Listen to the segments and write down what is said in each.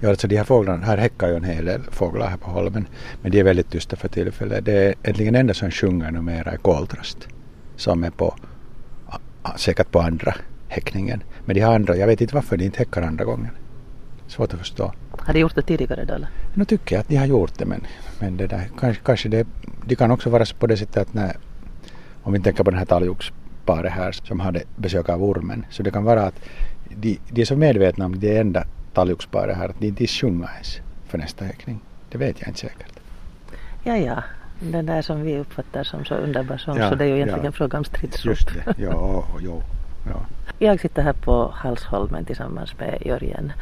Ja, alltså de här fåglarna, här häckar ju en hel del fåglar här på holmen, men de är väldigt tysta för tillfället. Det är egentligen enda som sjunger numera är koltrast, som är på, säkert på andra häckningen. Men de har andra, jag vet inte varför de inte häckar andra gången. Svårt att förstå. Har de gjort det tidigare då eller? Nu tycker jag att de har gjort det men, men det där, kanske, kanske det, de kan också vara på det sättet att när, om vi tänker på den här talgoxparet här som hade besök av ormen, så det kan vara att de, de är så medvetna om det enda talgoxparet här att de inte sjunger ens för nästa häckning. Det vet jag inte säkert. Ja, ja. Den där som vi uppfattar som så underbar sång, ja, så det är ju egentligen ja. fråga om stridsrop. Just det, ja, jo, ja. Jag sitter här på Halsholmen tillsammans med Jörgen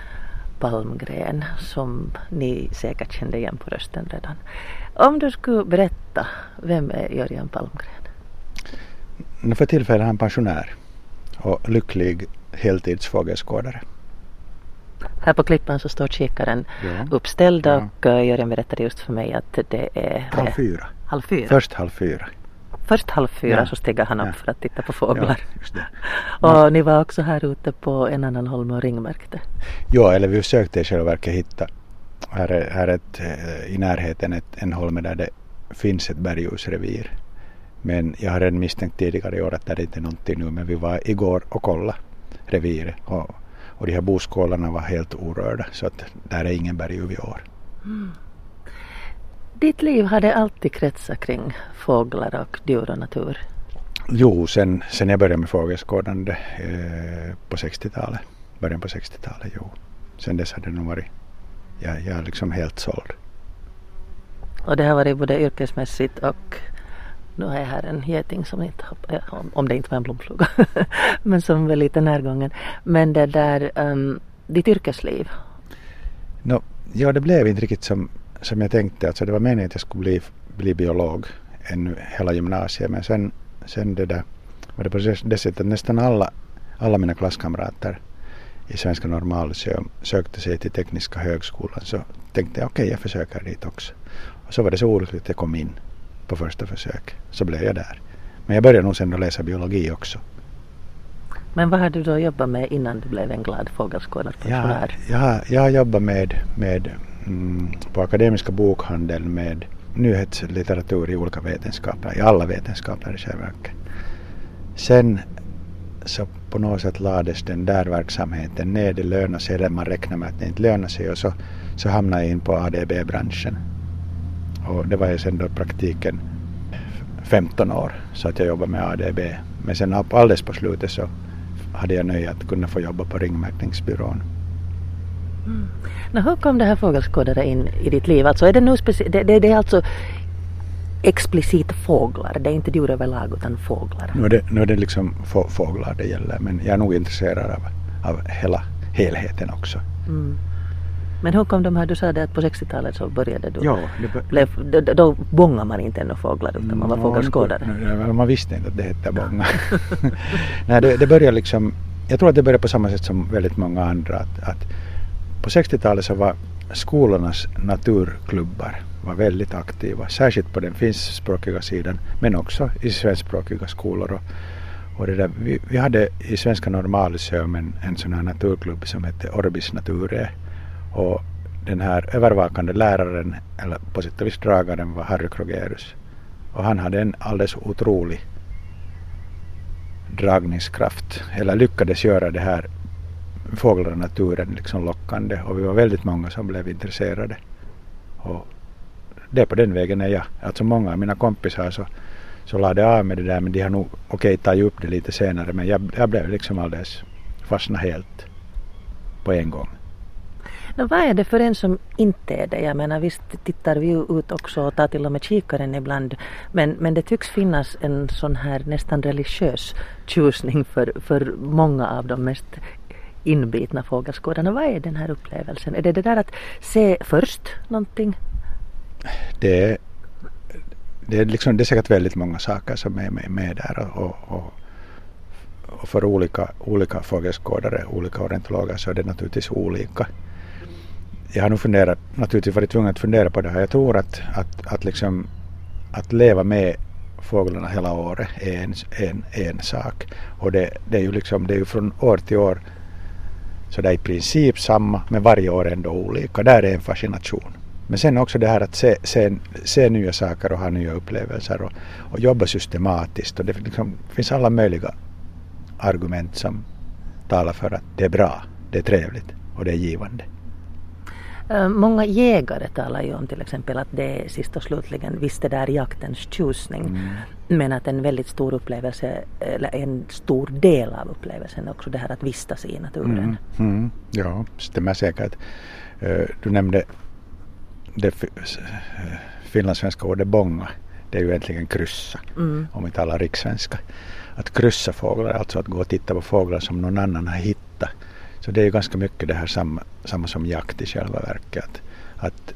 Palmgren som ni säkert kände igen på rösten redan. Om du skulle berätta, vem är Jörgen Palmgren? För tillfället är han pensionär och lycklig heltidsfågelskådare. Här på klippan så står kikaren ja. uppställd och ja. Eh, Jörgen berättade just för mig att det är halv fyra. Halv fyra. Först halv fyra. Först halv fyra ja. så stiger han upp ja. för att titta på fåglar. Och ni var också här ute på en annan holme och ringmärkte. Ja, eller vi försökte i själva verket hitta här är, här är ett, eh, i närheten ett, en holme där det finns ett bergusrevir. Men jag har redan misstänkt tidigare i år att det inte är någonting nu men vi var igår och kollade reviret och, och de här boskålarna var helt orörda så att där är ingen berguv i år. Mm. Ditt liv hade alltid kretsat kring fåglar och djur och natur? Jo, sen, sen jag började med fågelskådande eh, på 60-talet, början på 60-talet, jo. Sen dess har det nog varit, jag, jag är liksom helt såld. Och det har varit både yrkesmässigt och nu har jag här en geting som inte har, eh, om det inte var en blomfluga, men som var lite närgången. Men det där, um, ditt yrkesliv? No, ja, det blev inte riktigt som, som jag tänkte. Alltså det var meningen att jag skulle bli, bli biolog ännu hela gymnasiet men sen, sen det där var det på det sättet att nästan alla, alla mina klasskamrater i Svenska normal sökte sig till Tekniska högskolan så tänkte jag okej okay, jag försöker dit också. Och så var det så olyckligt att jag kom in på första försök. Så blev jag där. Men jag började nog sen att läsa biologi också. Men vad har du då jobbat med innan du blev en glad fågelskådarpensionär? Ja, jag, jag har jobbat med, med mm, på Akademiska bokhandeln med nyhetslitteratur i olika vetenskaper, i alla vetenskaper i själva verket. Sen så på något sätt lades den där verksamheten ner. Det lönar sig redan man räknar med att det inte lönar sig och så, så hamnade jag in på ADB-branschen. Och det var ju sen då praktiken 15 år så att jag jobbade med ADB. Men sen alldeles på slutet så hade jag nöje att kunna få jobba på ringmärkningsbyrån. Mm. Men hur kom det här fågelskådare in i ditt liv? Alltså är det, nu det, det, det är alltså explicit fåglar, det är inte djur överlag utan fåglar? Nu är det, nu är det liksom få, fåglar det gäller men jag är nog intresserad av, av hela helheten också. Mm. Men hur kom de här, du sa det att på 60-talet så började du, ja, det blev, då, då bångade man inte ännu fåglar utan man var no, fågelskådare? Man visste inte att det hette bånga. Nej, det, det började liksom, jag tror att det började på samma sätt som väldigt många andra att, att på 60-talet så var skolornas naturklubbar var väldigt aktiva, särskilt på den finskspråkiga sidan men också i svenskspråkiga skolor. Och, och det där, vi, vi hade i Svenska Normalmuseum en, en sån här naturklubb som hette Orbis Nature och den här övervakande läraren, eller på sätt och vis dragaren, var Harry Krogerus. Och han hade en alldeles otrolig dragningskraft, eller lyckades göra det här fåglar och naturen liksom lockande och vi var väldigt många som blev intresserade. Och det är på den vägen är jag. Alltså många av mina kompisar så, så lade av med det där men de har nog okej okay, tagit upp det lite senare men jag, jag blev liksom alldeles fastna helt på en gång. No, vad är det för en som inte är det? Jag menar visst tittar vi ut också och tar till och med kikaren ibland men, men det tycks finnas en sån här nästan religiös tjusning för, för många av de mest inbitna fågelskådarna. Vad är den här upplevelsen? Är det det där att se först någonting? Det är, det är, liksom, det är säkert väldigt många saker som är med, med där och, och, och för olika, olika fågelskådare, olika ornitologer så är det naturligtvis olika. Jag har nog funderat, naturligtvis varit tvungen att fundera på det här. Jag tror att, att, att, liksom, att leva med fåglarna hela året är en, en, en sak. Och det, det är ju liksom, det är ju från år till år Så det är i princip samma men varje år ändå olika. Där är en fascination. Men sen också det här att se, se, se nya saker och ha nya upplevelser och, och jobba systematiskt. Och det liksom, finns alla möjliga argument som talar för att det är bra, det är trevligt och det är givande. Eh, många jägare talar ju om till exempel att det är sist och slutligen visst det där jaktens tjusning. Mm. Men att en väldigt stor upplevelse, eller en stor del av upplevelsen är också det här att vistas i naturen. Mm. Mm. Ja, stämmer säkert. Eh, du nämnde det finlandssvenska ordet bonga. Det är ju egentligen kryssa, mm. om vi talar rikssvenska. Att kryssa fåglar, alltså att gå och titta på fåglar som någon annan har hittat så det är ju ganska mycket det här samma, samma som jakt i själva verket. Att, att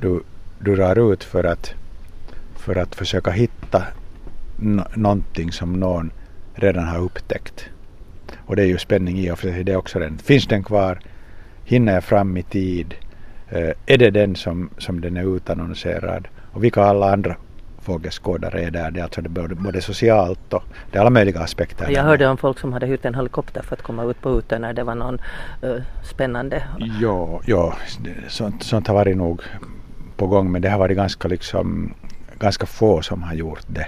du, du drar ut för att, för att försöka hitta no, någonting som någon redan har upptäckt. Och det är ju spänning i och för sig det också. Den. Finns den kvar? Hinner jag fram i tid? Eh, är det den som, som den är utannonserad? Och vilka alla andra fågelskådare är där. Det är alltså både, både socialt och det är alla möjliga aspekter. Jag hörde om folk som hade hyrt en helikopter för att komma ut på ute när det var någon uh, spännande. Ja, ja sånt, sånt har varit nog på gång men det har varit ganska liksom ganska få som har gjort det.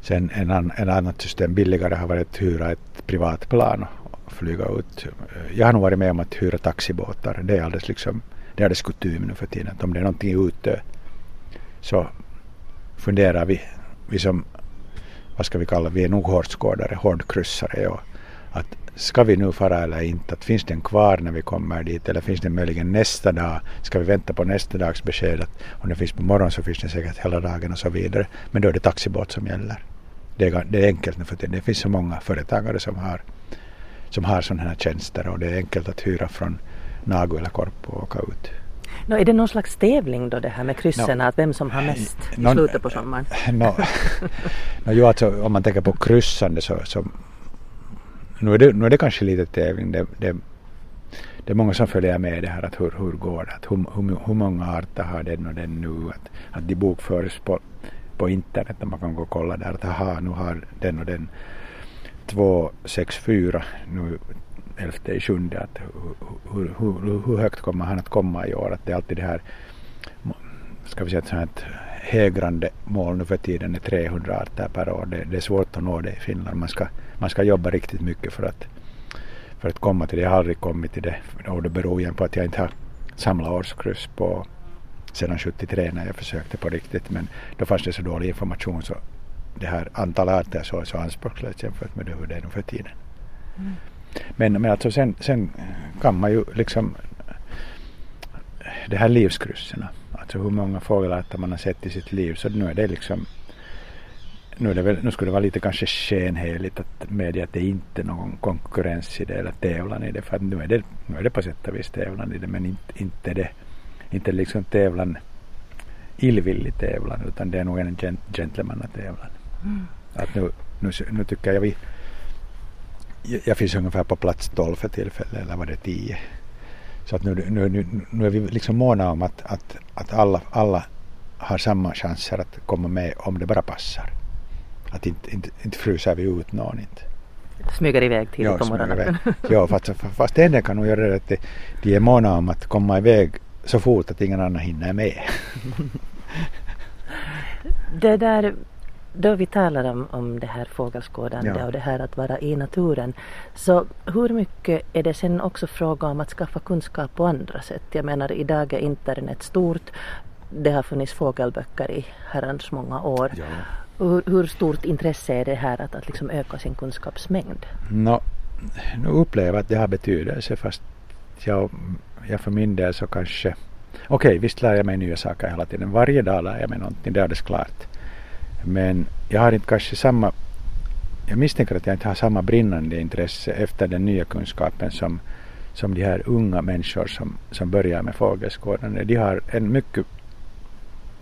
Sen en, an, en annat system billigare har varit att hyra ett privat plan och flyga ut. Jag har nog varit med om att hyra taxibåtar. Det är alldeles liksom det är alldeles kutym nu för tiden. Att om det är någonting ute så funderar vi, vi som, vad ska vi kalla, vi är nog hårdskådare, hårdkryssare. Och att ska vi nu fara eller inte? Att finns den kvar när vi kommer dit eller finns den möjligen nästa dag? Ska vi vänta på nästa dags besked? Att om den finns på morgonen så finns den säkert hela dagen och så vidare. Men då är det taxibåt som gäller. Det är, det är enkelt nu för tiden. Det finns så många företagare som har, som har sådana här tjänster och det är enkelt att hyra från Nagu eller Korpo och åka ut. No, är det någon slags tävling då det här med kryssen, no, att vem som har mest i slutet på sommaren? No, no, jo, alltså, om man tänker på kryssande så, så nu, är det, nu är det kanske lite tävling. Det, det, det är många som följer med det här att hur, hur går det? Att hur, hur, hur många arter har den och den nu? Att, att de bokförs på, på internet och man kan gå och kolla där att aha, nu har den och den 264 nu elfte i sjunde att hur, hur, hur, högt kommer han att komma i år? Att det är alltid det här, ska vi säga ett sånt hägrande mål nu för tiden är 300 arter per år. Det, det, är svårt att nå det i Finland. Man ska, man ska jobba riktigt mycket för att, för att komma till det. Jag har aldrig kommit till det och det beror igen på att jag inte har samlat årskryss på sedan 73 när jag försökte på riktigt men då fanns det så dålig information så det här antalet arter så, så anspråkslöst jämfört med hur det är nu för tiden. Mm. Men, men alltså sen, sen kan man ju liksom det här livskryssen, alltså hur många fågelarter man har sett i sitt liv så nu är det liksom nu, är det väl, nu skulle det vara lite kanske skenheligt att medge att det inte är någon konkurrens i det eller tävlan i det för att nu är det, nu är det på sätt och vis tävlan i det men inte, inte det inte liksom tävlan illvillig tävlan utan det är nog en gentlemannatävlan. Mm. Att nu, nu, nu tycker jag vi jag finns ungefär på plats 12 för tillfället, eller var det 10. Så att nu, nu, nu, nu är vi liksom måna om att, att, att alla, alla har samma chanser att komma med om det bara passar. Att inte, inte, inte fryser vi ut någon inte. Smyger iväg tidigt på morgonen. ja, fast, fast en kan nog göra det att de är måna om att komma iväg så fort att ingen annan hinner med. det där då vi talar om, om det här fågelskådande ja. och det här att vara i naturen. Så hur mycket är det sen också fråga om att skaffa kunskap på andra sätt? Jag menar idag är internet stort. Det har funnits fågelböcker i herrans många år. Ja. Hur, hur, stort intresse är det här att, att liksom öka sin kunskapsmängd? No, nu upplever jag att det har betydelse fast jag, jag för min del så kanske Okej, okay, visst lär jag mig nya saker hela tiden. Varje dag lär jag mig någonting, det är alldeles klart. Men jag har inte kanske samma, jag misstänker att jag inte har samma brinnande intresse efter den nya kunskapen som, som de här unga människor som, som börjar med fågelskådande. De har en mycket,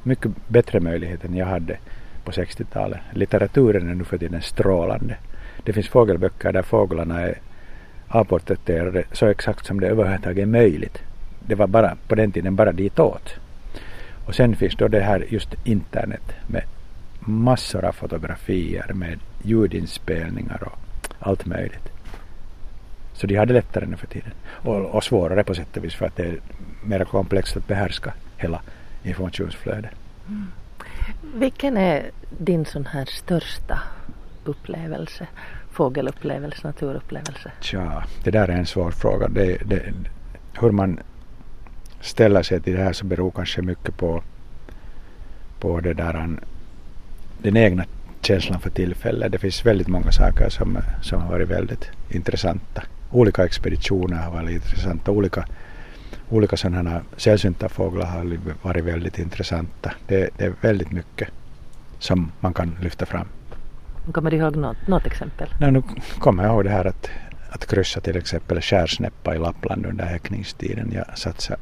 mycket bättre möjlighet än jag hade på 60-talet. Litteraturen är nu för tiden strålande. Det finns fågelböcker där fåglarna är avporträtterade så exakt som det överhuvudtaget är möjligt. Det var bara på den tiden bara ditåt. Och sen finns då det här just internet med massor av fotografier med ljudinspelningar och allt möjligt. Så de har det lättare nu för tiden. Och, och svårare på sätt och vis för att det är mer komplext att behärska hela informationsflödet. Mm. Vilken är din sån här största upplevelse? Fågelupplevelse, naturupplevelse? Tja, det där är en svår fråga. Det, det, hur man ställer sig till det här så beror kanske mycket på, på det där, den egna känslan för tillfället. Det finns väldigt många saker som, som har varit väldigt intressanta. Olika expeditioner har varit intressanta. Olika, olika sådana sällsynta fåglar har varit väldigt intressanta. Det, det, är väldigt mycket som man kan lyfta fram. Kommer du ihåg något, något exempel? Nej, nu kommer jag ihåg det här att, att kryssa till exempel skärsnäppa i Lappland under häckningstiden. Jag satsade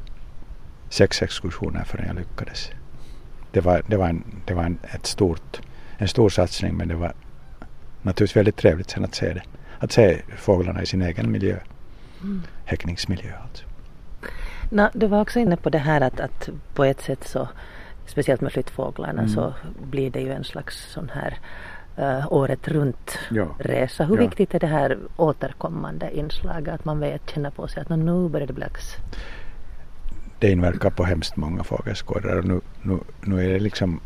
sex exkursioner förrän jag lyckades. Det var, det var, en, det var en, ett stort, en stor satsning men det var naturligtvis väldigt trevligt sen att se det. Att se fåglarna i sin egen miljö. Mm. Häckningsmiljö alltså. No, du var också inne på det här att, att på ett sätt så speciellt med flyttfåglarna mm. så blir det ju en slags sån här uh, året runt ja. resa. Hur ja. viktigt är det här återkommande inslaget att man vet, känner på sig att nu börjar det bli dags? det inverkar på hemskt många fågelskådare och nu, nu, nu är det liksom,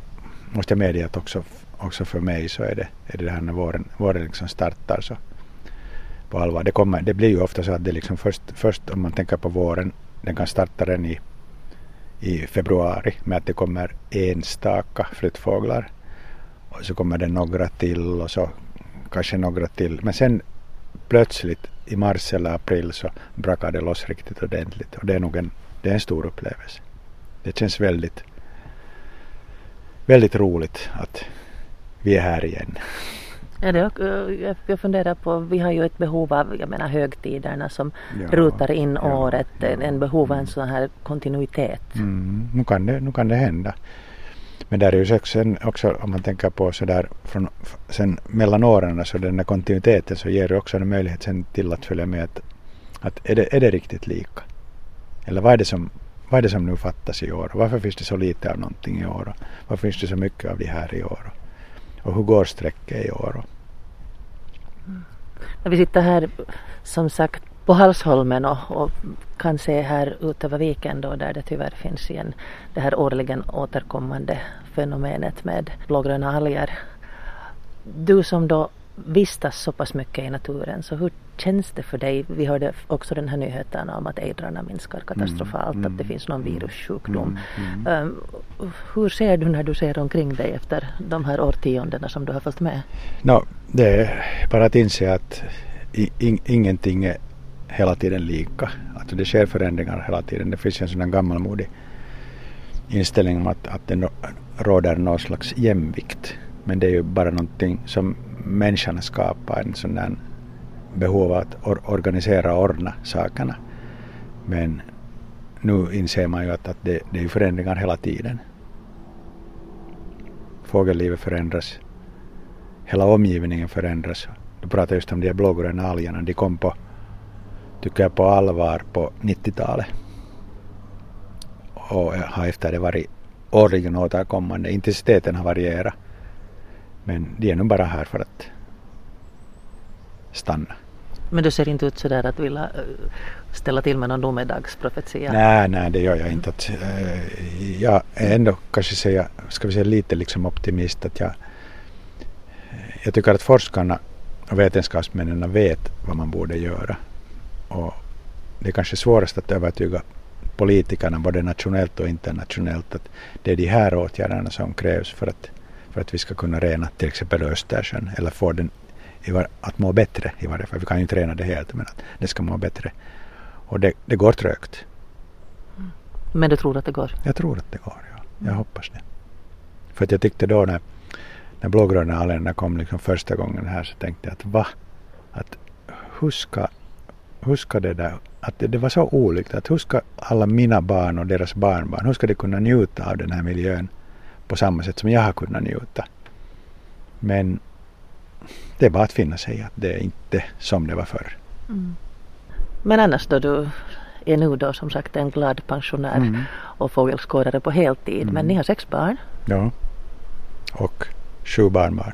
måste jag medge att också, också för mig så är det, är det, det här när våren, våren liksom startar så på allvar. Det, kommer, det blir ju ofta så att det liksom först, först om man tänker på våren, den kan starta den i, i februari med att det kommer enstaka flyttfåglar och så kommer det några till och så kanske några till. Men sen plötsligt i mars eller april så brakar det loss riktigt ordentligt och det är nog en det är en stor upplevelse. Det känns väldigt, väldigt roligt att vi är här igen. Ja, det, jag funderar på, vi har ju ett behov av jag menar, högtiderna som ja, rutar in ja, året, ja, en behov av en sån här kontinuitet. Mm, nu, kan det, nu kan det hända. Men där är ju sen också om man tänker på sådär från sen mellan åren så den där kontinuiteten så ger det också en möjlighet sen till att följa med att, att är, det, är det riktigt lika? Eller vad är det som, vad är det som nu fattas i år? Varför finns det så lite av någonting i år? Varför finns det så mycket av det här i år? Och hur går sträcket i år? Mm. Vi sitter här som sagt på Halsholmen och, och, kan se här ut över viken då där det tyvärr finns igen det här årligen återkommande fenomenet med blågröna alger. Du som då vistas så pass mycket i naturen så hur känns det för dig? Vi hörde också den här nyheten om att ejdrarna minskar katastrofalt, mm, att det mm, finns någon mm, virussjukdom. Mm, um, hur ser du när du ser omkring dig efter de här årtiondena som du har följt med? No, det är bara att inse att in, ingenting är hela tiden lika. Att det sker förändringar hela tiden. Det finns en sån gammalmodig inställning om att, att det råder någon slags jämvikt. Men det är ju bara någonting som människan skapar en sån där behov att or organisera och ordna sakerna. Men nu inser man ju att, att det, det är förändringar hela tiden. Fågellivet förändras. Hela omgivningen förändras. Du pratar just om de blågröna algerna. De kom på, tycker jag, på allvar på 90-talet. Och har efter det varit årligen återkommande. Intensiteten har varierat. Men de är nog bara här för att stanna. Men du ser inte ut sådär att vilja eh, ställa till med någon domedagsprofetia? Nej, nej det gör jag inte. Att, äh, jag är ändå kanske säga, ska vi säga lite liksom optimist att jag, jag tycker att forskarna och vetenskapsmännen vet vad man borde göra. Och det är kanske svårast att övertyga politikerna både nationellt och internationellt att det är de här åtgärderna som krävs för att för att vi ska kunna rena till exempel Östersjön eller få den att må bättre i varje fall. Vi kan ju inte rena det helt men att det ska må bättre. Och det, det går trögt. Mm. Men du tror att det går? Jag tror att det går, ja. Jag mm. hoppas det. För att jag tyckte då när, när blågröna algerna kom liksom första gången här så tänkte jag att va? Att hur ska, hur ska det där, att det, det var så olikt att hur ska alla mina barn och deras barnbarn, hur ska de kunna njuta av den här miljön på samma sätt som jag har kunnat njuta. Men det är bara att finna sig att det är inte som det var förr. Mm. Men annars då du är nu då som sagt en glad pensionär mm. och fågelskådare på heltid. Mm. Men ni har sex barn? Ja. Och sju barnbarn.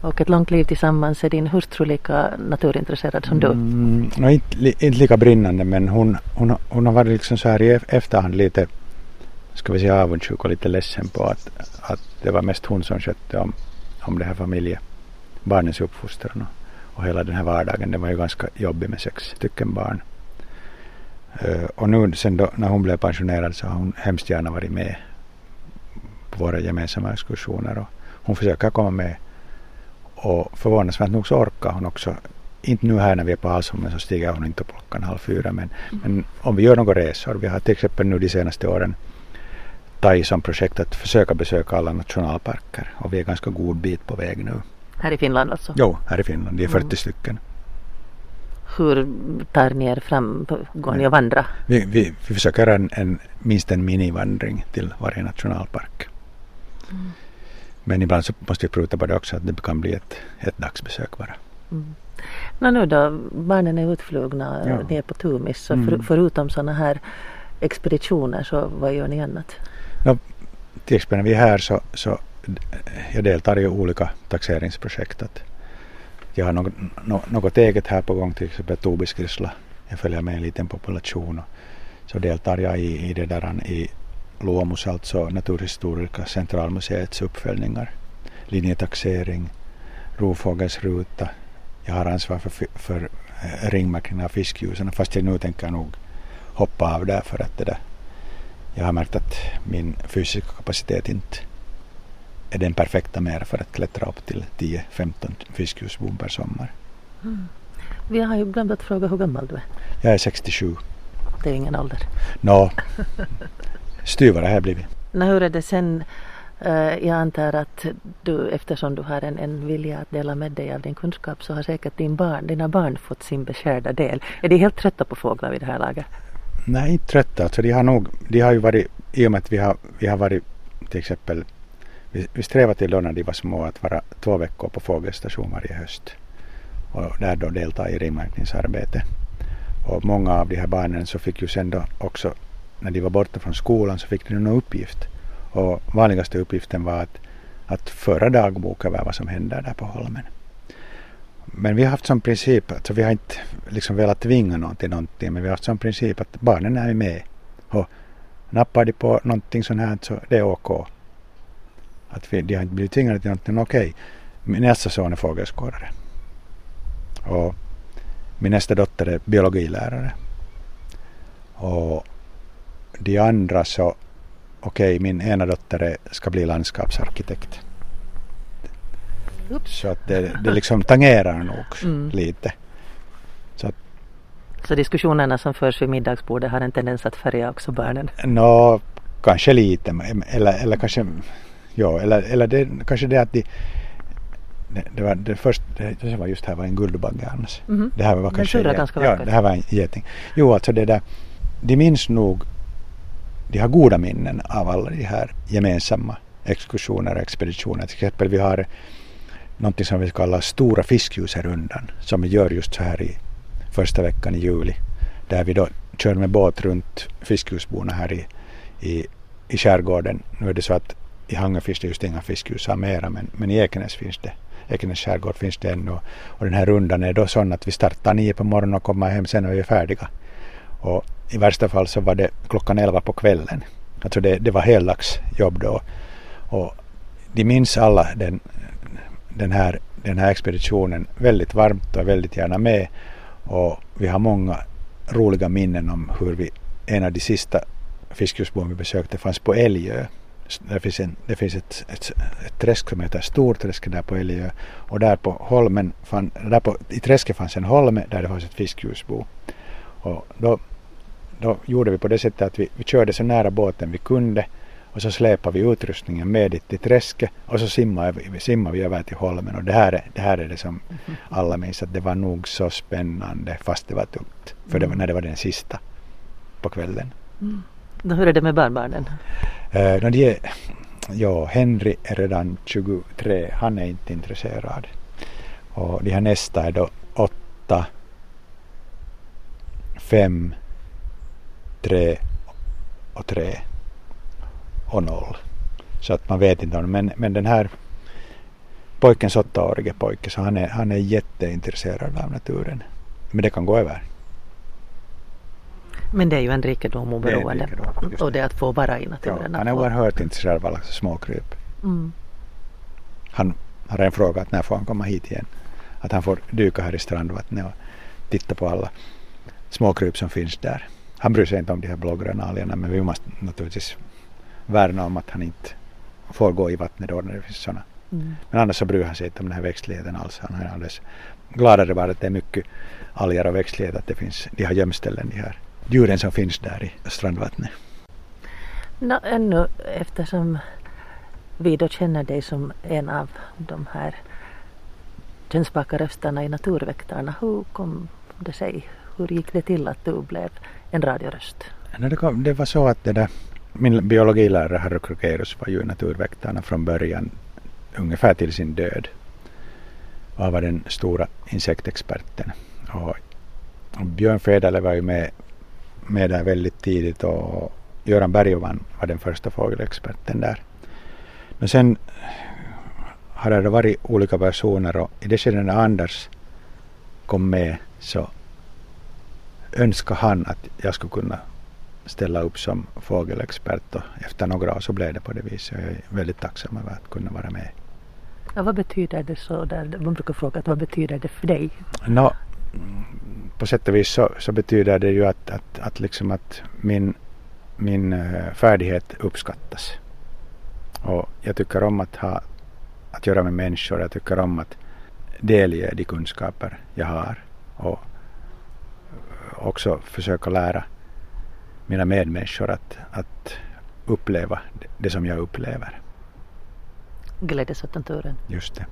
och ett långt liv tillsammans. Är din hustru lika naturintresserad som du? Mm, no, inte, inte lika brinnande men hon, hon, hon har varit liksom så här i ef- efterhand lite ska vi säga avundsjuk och lite ledsen på att, att det var mest hon som skötte om, om det här familje, barnens uppfostran och, och hela den här vardagen. Den var ju ganska jobbig med sex stycken barn. Eh, och nu sen då, när hon blev pensionerad så har hon hemskt gärna varit med på våra gemensamma exkursioner och hon försöker komma med och förvånansvärt nog så orkar hon också. Inte nu här när vi är på Alsholmen så stiger hon inte upp klockan halv fyra men, men om vi gör några resor. Vi har till exempel nu de senaste åren tagit som projekt att försöka besöka alla nationalparker och vi är ganska god bit på väg nu. Här i Finland alltså? Jo, här i Finland. Det är 40 Mm. stycken. Hur tar ni er fram? Går ni och vandra? Vi, vi, vi försöker en, en, minst en minivandring till varje nationalpark. Men ibland så måste vi pruta på det också att det kan bli ett, ett dagsbesök bara. Mm. Nå nu då, barnen är utflugna Ja. ner på Tumis så Mm. för, förutom sådana här expeditioner så vad gör ni annat? Till exempel när vi är här så, så jag deltar i olika taxeringsprojekt. Att jag har något, något eget här på gång, till exempel Tobiskrisla. Jag följer med en liten population och så deltar jag i, i det där i Luomus, alltså Naturhistoriska centralmuseets uppföljningar. Linjetaxering, rovfågelsruta. Jag har ansvar för, för ringmärkningen av fiskljusen fast jag nu tänker nog hoppa av där för att det där jag har märkt att min fysiska kapacitet inte är den perfekta mer för att klättra upp till 10-15 fiskljusbon per sommar. Vi har ju glömt att fråga hur gammal du är. Jag är 67. Det är ingen ålder. Nå, styvare har jag blivit. Nå, hur är det sen? Eh, jag antar att du eftersom du har en, en vilja att dela med dig av din kunskap så har säkert din barn, dina barn fått sin beskärda del. Är de helt trötta på fåglar vid det här laget? Nej, inte trötta. Alltså, de har nog, de har ju varit, i och med att vi har, vi har varit till exempel, vi, vi strävade till då när de var små att vara två veckor på fågelstation varje höst. Och där då delta i ringmärkningsarbete. Och många av de här barnen så fick ju sen då också, när de var borta från skolan så fick de någon uppgift. Och vanligaste uppgiften var att, att föra dagbok över vad som händer där på Holmen. Men vi har haft som princip, alltså vi har inte liksom velat tvinga någon till någonting, men vi har haft som princip att barnen är med. Och nappar de på någonting sånt här så det är OK. Att vi, de har inte blivit tvingade till någonting, okej. Min nästa son är fågelskådare. Och min nästa dotter är biologilärare. Och de andra så, okej, min ena dotter ska bli landskapsarkitekt. Så att det, det liksom tangerar nog Mm. lite. Så diskussionerna som förs vid middagsbordet har en tendens att färga också barnen? Nå, kanske lite. Eller, eller kanske, ja, eller, eller det, kanske det att de, det, var det första, det, var just här var en guldbagge annars. Mhm. Det här var kanske en- ganska Ja, det här var en geting. Jo, alltså det där, de minns nog, de har goda minnen av alla de här gemensamma exkursioner och expeditioner. Till exempel vi har någonting som vi kallar Stora fiskljusrundan som vi gör just så här i första veckan i juli. Där vi då kör med båt runt fiskljusborna här i, i, i skärgården. Nu är det så att i Hangö finns det just inga fiskljusar mera men, men i Ekenäs finns det. Ekenäs skärgård finns det ännu. Och den här rundan är då sån att vi startar nio på morgonen och kommer hem sen när vi är färdiga. Och i värsta fall så var det klockan elva på kvällen. Alltså det, det var heldagsjobb då. Och de minns alla den, den, här, den här expeditionen väldigt varmt och är väldigt gärna med. Och vi har många roliga minnen om hur vi, en av de sista fiskljusboen vi besökte fanns på Älgö. Det finns, en, det finns ett, ett, ett träsk som heter Storträsket där på Älgö. Och där på holmen, fann, där på, i träsket fanns en holme där det fanns ett fiskljusbo. Och då, då gjorde vi på det sättet att vi, vi körde så nära båten vi kunde och så släpade vi utrustningen med dit till träsket och så simmade vi, simmade vi över till holmen och det här, är, det här är det som alla minns att det var nog så spännande fast det var tungt. För det var när det var den sista på kvällen. Då hur är det med barnbarnen? Uh, no, de är, ja, Henry är redan 23, han är inte intresserad. Och de här nästa är då 8, 5, 3 och 3 och 0. Så att man vet inte om men, men den här pojkens åttaårige pojke så han är, han är jätteintresserad av naturen. Men det kan gå över. Men det är ju en rikedom Det oberoende. rikedom, just Och det att få vara i naturen. Ja, han är få- oerhört intresserad av alla småkryp. Mm. Han har en fråga att när får han komma hit igen? Att han får dyka här i strandvattnet och titta på alla småkryp som finns där. Han bryr sig inte om de här blågröna algerna men vi måste naturligtvis värna om att han inte får gå i vattnet då när det finns sådana. Mm. Men annars så bryr han sig inte om den här växtligheten alls. Han är alldeles gladare bara att det är mycket alger och växtlighet att det finns de här gömställen, de här djuren som finns där i strandvattnet. Nå, ännu eftersom vi då känner dig som en av de här könsbaka rösterna i Naturväktarna. Hur kom det sig? Hur gick det till att du blev en radioröst? Nej, det, kom, det var så att det där, min biologilärare Harry Krokerus, var ju naturväktarna från början ungefär till sin död. Och han var den stora insektexperten. Och, och Björn Federle var ju med, med där väldigt tidigt och Göran Bergman var den första fågelexperten där. Men sen har det varit olika personer och i det skedet när Anders kom med så önskade han att jag skulle kunna ställa upp som fågelexpert och efter några år så blev det på det viset. Jag är väldigt tacksam över att kunna vara med. Ja, vad betyder det så där? Man brukar fråga vad betyder det för dig? Mm, på sätt och vis så, så betyder det ju att, att, att, liksom att min, min eh, färdighet uppskattas. Och jag tycker om att, ha, att göra med människor. Jag tycker om att delge de kunskaper jag har. Och också försöka lära mina medmänniskor att, att uppleva det, som jag upplever. Glädjes åt naturen. Just det.